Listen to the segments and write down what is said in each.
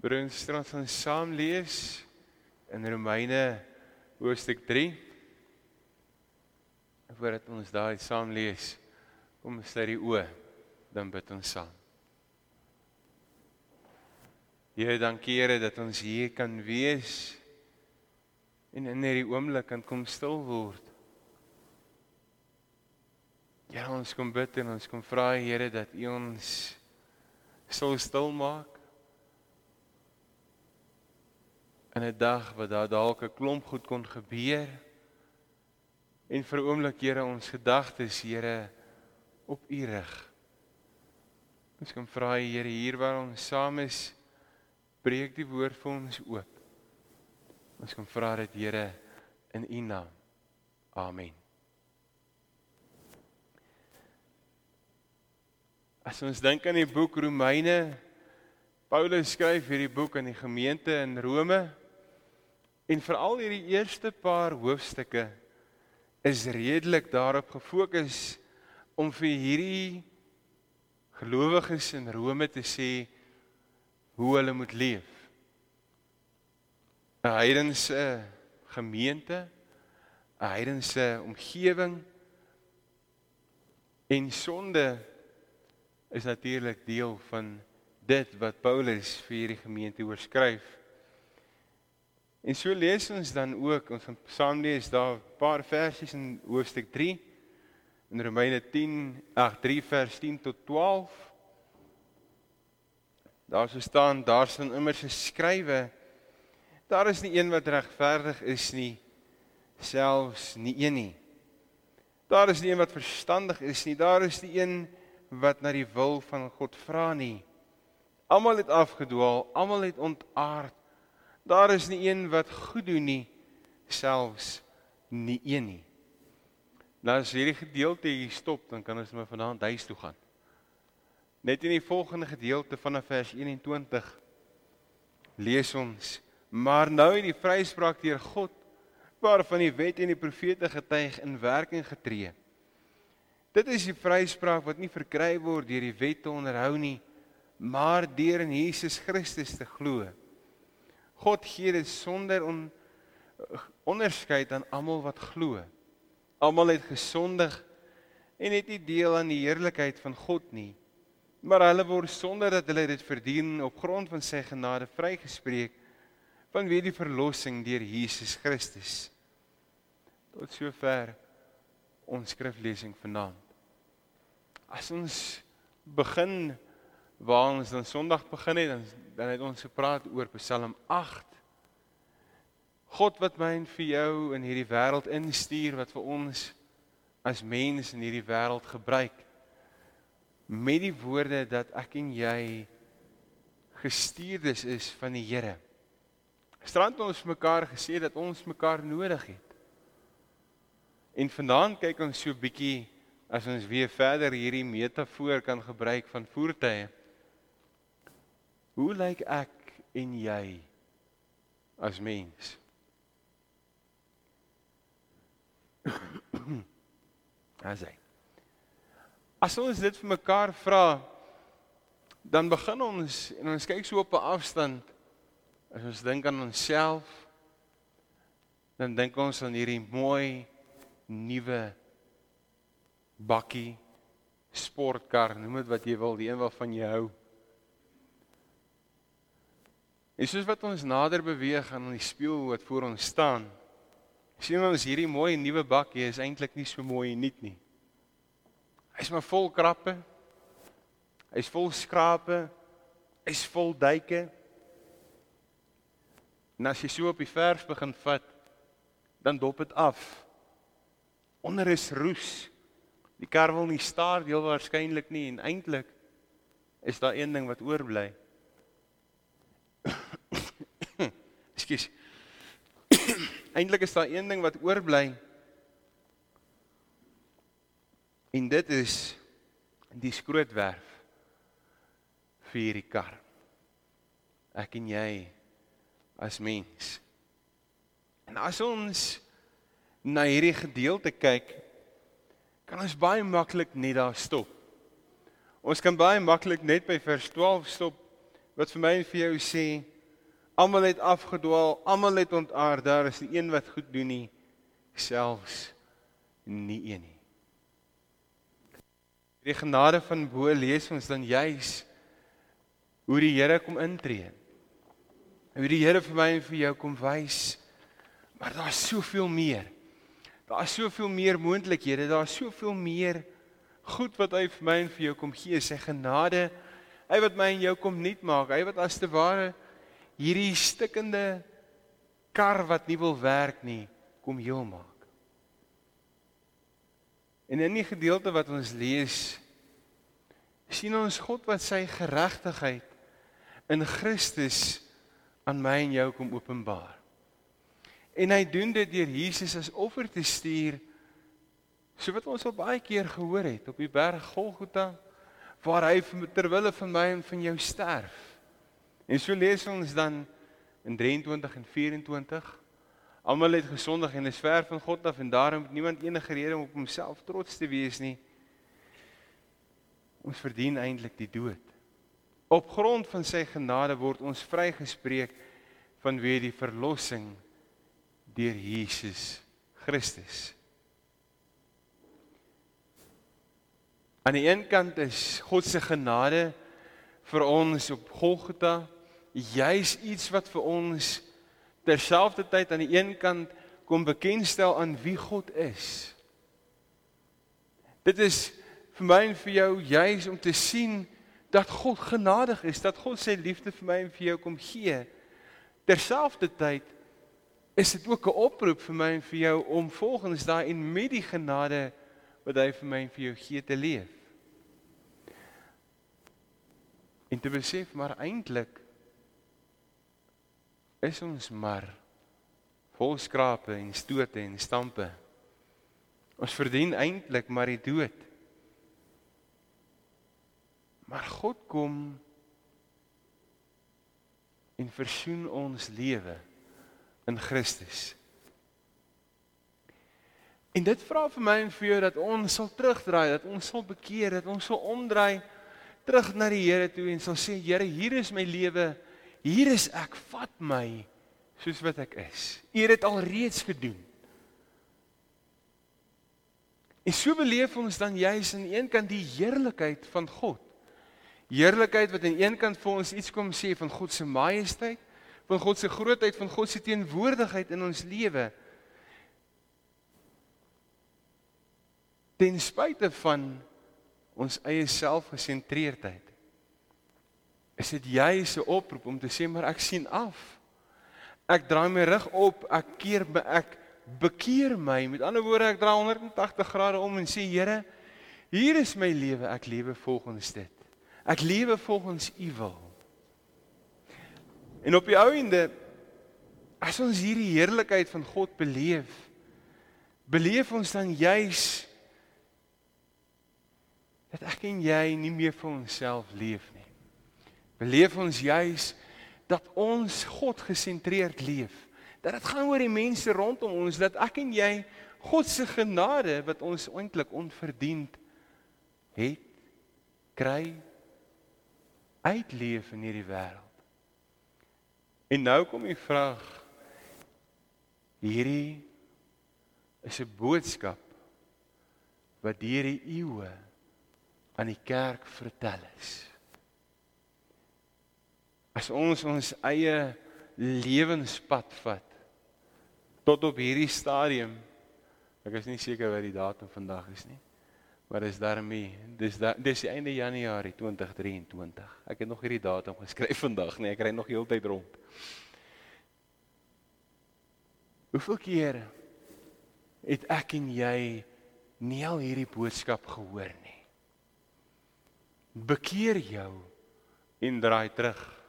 Bring ons dan saam lees in Romeine hoofstuk 3. Voordat ons daai saam lees, kom ons sluit die oë, dan bid ons saam. Here, dankie Here dat ons hier kan wees en in hierdie oomblik kan kom stil word. Ja, ons kom bid en ons kom vra Here dat U ons sal stil maak in 'n dag wat daar dalk 'n klomp goed kon gebeur en vir oomblik Here ons gedagtes Here op U rig. Ons kom vra Here hier waar ons saam is breek die woord vir ons oop. Ons kom vra dit Here in U naam. Amen. As ons dink aan die boek Romeine Paulus skryf hierdie boek aan die gemeente in Rome En veral hierdie eerste paar hoofstukke is redelik daarop gefokus om vir hierdie gelowiges in Rome te sê hoe hulle moet leef. 'n Heidense gemeente, 'n heidense omgewing en sonde is natuurlik deel van dit wat Paulus vir hierdie gemeente oorskryf. En so lees ons dan ook, ons gaan saam lees daar 'n paar versies in hoofstuk 3 in Romeine 10, ag 3 vers 10 tot 12. Daar sou staan, daar staan immers geskrywe: Daar is nie een wat regverdig is nie, selfs nie een nie. Daar is nie een wat verstandig is nie, daar is nie een wat na die wil van God vra nie. Almal het afgedwaal, almal het ontaard Daar is nie een wat goed doen nie, selfs nie een nie. Nou as hierdie gedeelte hier stop, dan kan ons maar vanaand huis toe gaan. Net in die volgende gedeelte van vers 21 lees ons: "Maar nou het die vryspraak deur God waarvan die wet en die profete getuig in werking getree. Dit is die vryspraak wat nie verkry word deur die wet te onderhou nie, maar deur in Jesus Christus te glo." God gee dit sonder on, onderskeid aan almal wat glo. Almal het gesondig en het nie deel aan die heerlikheid van God nie. Maar hulle word sonder dat hulle dit verdien op grond van sy genade vrygespreek vanweë die verlossing deur Jesus Christus. Tot sover ons skriflesing vanaand. As ons begin waar ons dan Sondag begin het, dan dan het ons gepraat oor Psalm 8. God wat my en vir jou in hierdie wêreld instuur wat vir ons as mens in hierdie wêreld gebruik met die woorde dat ek en jy gestuurdes is van die Here. Gisterand het ons mekaar gesê dat ons mekaar nodig het. En vanaand kyk ons so 'n bietjie as ons weer verder hierdie metafoor kan gebruik van voertuie. Hoe lyk ek en jy as mens? As hy. As ons dit vir mekaar vra, dan begin ons en ons kyk so op 'n afstand. As ons dink aan onsself, dan dink ons aan hierdie mooi nuwe bakkie sportkar, noem dit wat jy wil, die een waarvan jy hou. En soos wat ons nader beweeg aan die spieël wat voor ons staan, sien ons hierdie mooi nuwe bakkie is eintlik nie so mooi nuut nie. Hy's maar vol krappe. Hy's vol skrape. Hy's vol duike. En as jy so op die verf begin vat, dan dop dit af. Onder is roes. Die kar wil nie staar deel waarskynlik nie en eintlik is daar een ding wat oorbly. Ekskuus. Eintlik is daar een ding wat oorbly. En dit is die skrootwerf vir hierdie kar. Ek en jy as mens. En as ons na hierdie gedeelte kyk, kan ons baie maklik net daar stop. Ons kan baie maklik net by vers 12 stop wat vir my en vir jou sê almal het afgedwaal, almal het ontaard, daar is nie een wat goed doen nie, selfs nie een nie. Die genade van bo lees ons dan juis hoe die Here kom intree. Hoe die Here vir my en vir jou kom wys maar daar's soveel meer. Daar's soveel meer moontlikhede, daar's soveel meer goed wat hy vir my en vir jou kom gee, sy genade. Hy wat my en jou kom nuut maak, hy wat as te ware hierdie stikkende kar wat nie wil werk nie, kom heel maak. En in die gedeelte wat ons lees, sien ons God wat sy geregtigheid in Christus aan my en jou kom openbaar. En hy doen dit deur Jesus as offer te stuur So wat ons al baie keer gehoor het op die berg Golgotha waar hy ter wille van my en van jou sterf. En so lees ons dan in 23 en 24 almal het gesondig en is ver van God af en daarom het niemand enige rede om op homself trots te wees nie. Ons verdien eintlik die dood. Op grond van sy genade word ons vrygespreek vanweë die verlossing deur Jesus Christus. Aan die een kant is God se genade vir ons op Golgotha juis iets wat vir ons terselfdertyd aan die een kant kom bekendstel aan wie God is. Dit is vir my en vir jou juis om te sien dat God genadig is, dat God sy liefde vir my en vir jou kom gee. Terselfdertyd is dit ook 'n oproep vir my en vir jou om volgens daai en met die genade wat hy vir my en vir jou gee te leef. En te besef maar eintlik is ons maar vol skrape en stote en stampe. Ons verdien eintlik maar die dood. Maar God kom en versoen ons lewe in Christus. En dit vra vir my en vir jou dat ons sal terugdraai, dat ons sal bekeer, dat ons sal omdraai terug na die Here toe en sal sê Here, hier is my lewe. Hier is ek. Vat my soos wat ek is. U het dit al reeds gedoen. En so beleef ons dan juis aan een kant die heerlikheid van God. Heerlikheid wat aan een kant vir ons iets kom sê van God se majesteit, van God se grootheid, van God se teenwoordigheid in ons lewe. Ten spyte van ons eie selfgesentreerdheid. Is dit juis 'n oproep om te sê maar ek sien af. Ek draai my rug op, ek keer my ek bekeer my. Met ander woorde, ek draai 180 grade om en sê Here, hier is my lewe, ek lewe volgens dit. Ek lewe volgens U wil. En op die ou ende as ons hierdie heerlikheid van God beleef, beleef ons dan juis dat ek en jy nie meer vir onsself leef nie. Beleef ons juis dat ons God gesentreerd leef. Dat dit gaan oor die mense rondom ons dat ek en jy God se genade wat ons eintlik onverdiend het kry uitleef in hierdie wêreld. En nou kom die vraag hierdie is 'n boodskap wat deur die eeue aan die kerk vertel is. As ons ons eie lewenspad vat tot op hierdie stadium, ek is nie seker wat die datum vandag is nie. Maar dis daarmee, dis da, dis die einde Januarie 2023. Ek het nog hierdie datum geskryf vandag nie, ek ry nog heeltyd rond. Hoeveel keer het ek en jy nie al hierdie boodskap gehoor nie? bekeer jou en draai terug.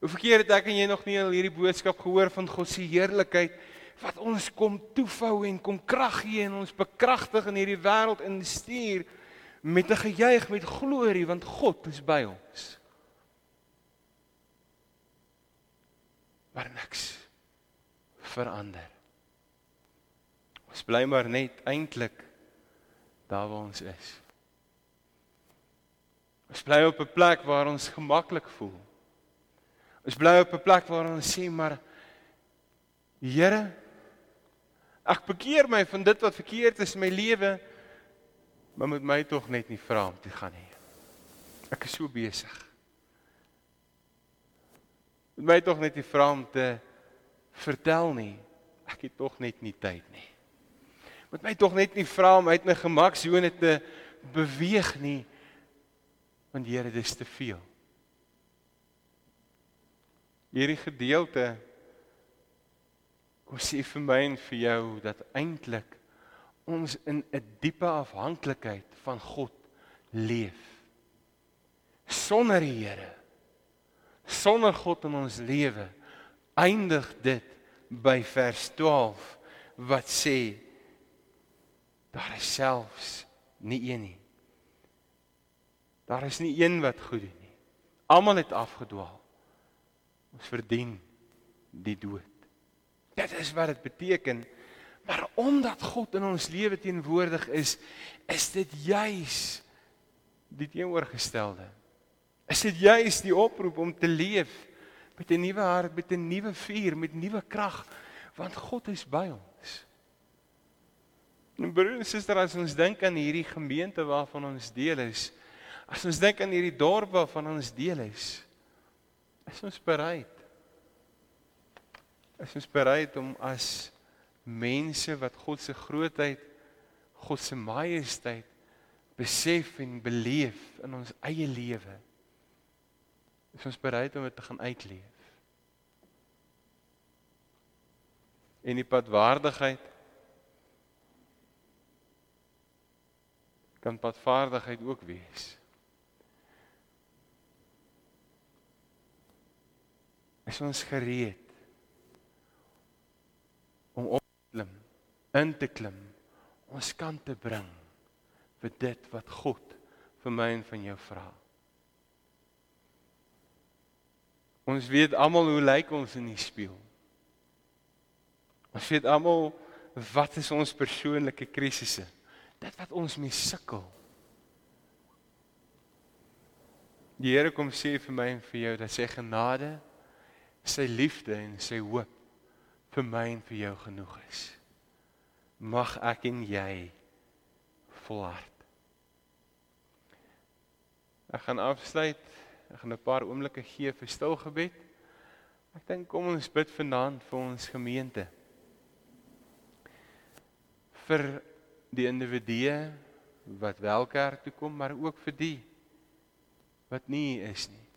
Hoe verkeer het ek en jy nog nie al hierdie boodskap gehoor van God se heerlikheid wat ons kom toefou en kom krag gee en ons bekragtig in hierdie wêreld en stuur met 'n gejuig met glorie want God is by ons. Maar niks verander. Ons bly maar net eintlik daar waar ons is. Ons bly op 'n plek waar ons gemaklik voel. Ons bly op 'n plek waar ons sê maar Here ek bekeer my van dit wat verkeerd is in my lewe, maar moet my tog net nie vra om te gaan nie. Ek is so besig. Moet my tog net nie vra om te vertel nie. Ek het tog net nie tyd nie. Moet my tog net nie vra om uit my gemaksone te beweeg nie. Want Here, dis te veel. Hierdie gedeelte kom sê vir my en vir jou dat eintlik ons in 'n diepe afhanklikheid van God leef. Sonder die Here, sonder God in ons lewe, eindig dit by vers 12 wat sê daar is selfs nie een nie. Daar is nie een wat goed doen nie. Almal het afgedwaal. Ons verdien die dood. Dit is wat dit beteken. Maar omdat God in ons lewe teenwoordig is, is dit juis die teenoorgestelde. Is dit juis die oproep om te leef met 'n nuwe hart, met 'n nuwe vuur, met nuwe krag, want God is by ons. En broer en suster, as ons dink aan hierdie gemeente waarvan ons deel is, as ons dink aan hierdie dorp waarvan ons deel is, is ons bereid is ons bereid om as mense wat God se grootheid, God se majesteit besef en beleef in ons eie lewe. Is ons bereid om dit te gaan uitleef? En die padwaardigheid kan padvaardigheid ook wees. Is ons gereed om op te klim, in te klim, ons kant te bring vir dit wat God vir my en van jou vra. Ons weet almal hoe lyk ons in die spieël. Ons weet almal wat is ons persoonlike krisisse. Dit wat ons mee sukkel. Die Here kom sê vir my en vir jou dat sy genade, sy liefde en sy hoop vir my en vir jou genoeg is. Mag ek en jy volhard. Ek gaan afsluit. Ek gaan 'n paar oomblikke gee vir stil gebed. Ek dink kom ons bid vanaand vir ons gemeente. Vir die individue wat wel kerk toe kom, maar ook vir die wat nie is nie.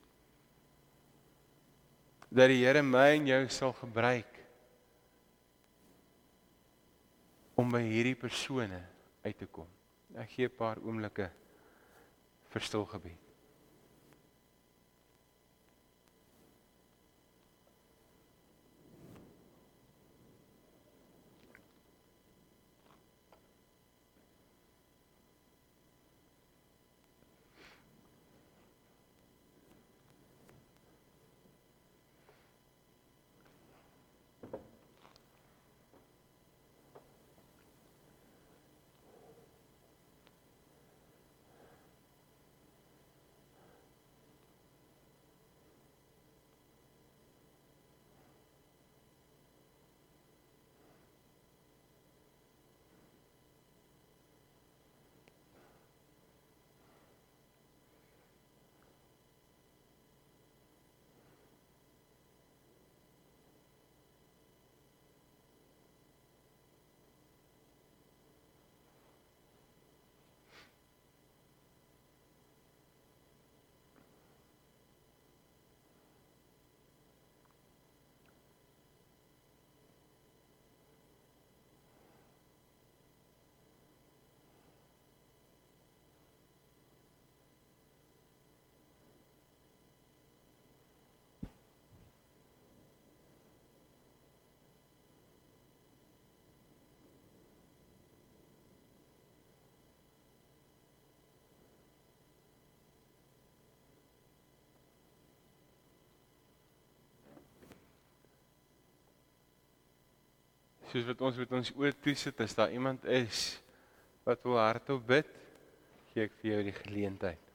Dat die Here my en jou sal gebruik om by hierdie persone uit te kom. Ek gee 'n paar oomblikke vir stil gebed. Soos wat ons met ons oë toe sit as daar iemand is wat wil hardop bid, gee ek vir jou die geleentheid.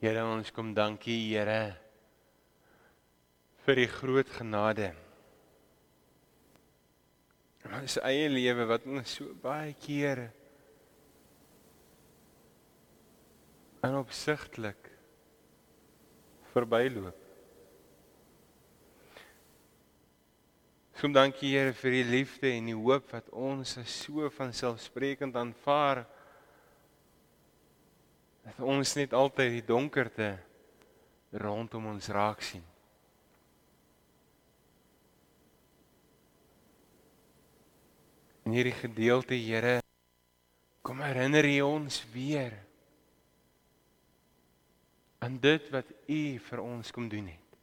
Here, ons kom dankie, Here, vir die groot genade. Ons eie lewe wat ons so baie kere onopsigtelik verbyloop. Kom dankie Here vir die liefde en die hoop wat ons so van selfsprekend aanvaar. Dat ons net altyd die donkerte rondom ons raak sien. In hierdie gedeelte, Here, kom herinner U ons weer aan dit wat U vir ons kom doen het.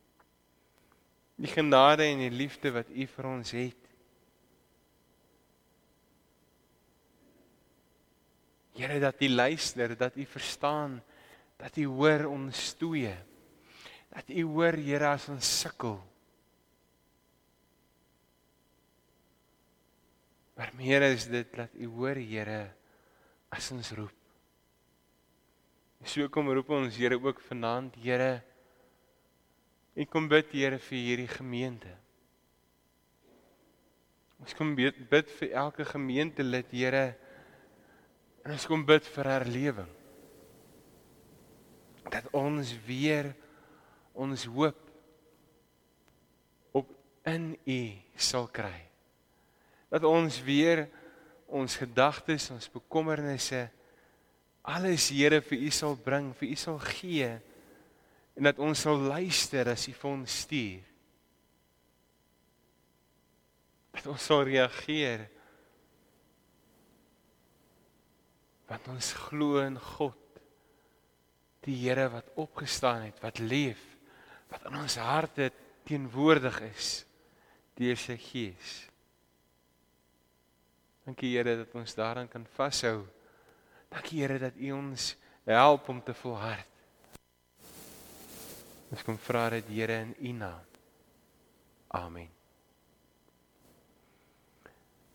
Die genade en die liefde wat U vir ons het. Here dat U luister, dat U verstaan, dat U hoor ons stoeie. Dat U hoor Here as ons sukkel. Maar meer is dit dat U hoor Here as ons roep. So kom roep ons Here ook vanaand, Here Ek kom bid Here vir hierdie gemeente. Ons kom bid, bid vir elke gemeentelid, Here. En ons kom bid vir herlewing. Dat ons weer ons hoop op in U sal kry. Dat ons weer ons gedagtes, ons bekommernisse alles Here vir U sal bring, vir U sal gee en dat ons sal luister as U vir ons stuur. Dat ons sal reageer. Want ons glo in God, die Here wat opgestaan het, wat leef, wat in ons harte teenwoordig is deur sy Gees. Dankie Here dat ons daaraan kan vashou. Dankie Here dat U ons help om te volhard. Ons kom vra dit Here in U naam. Amen.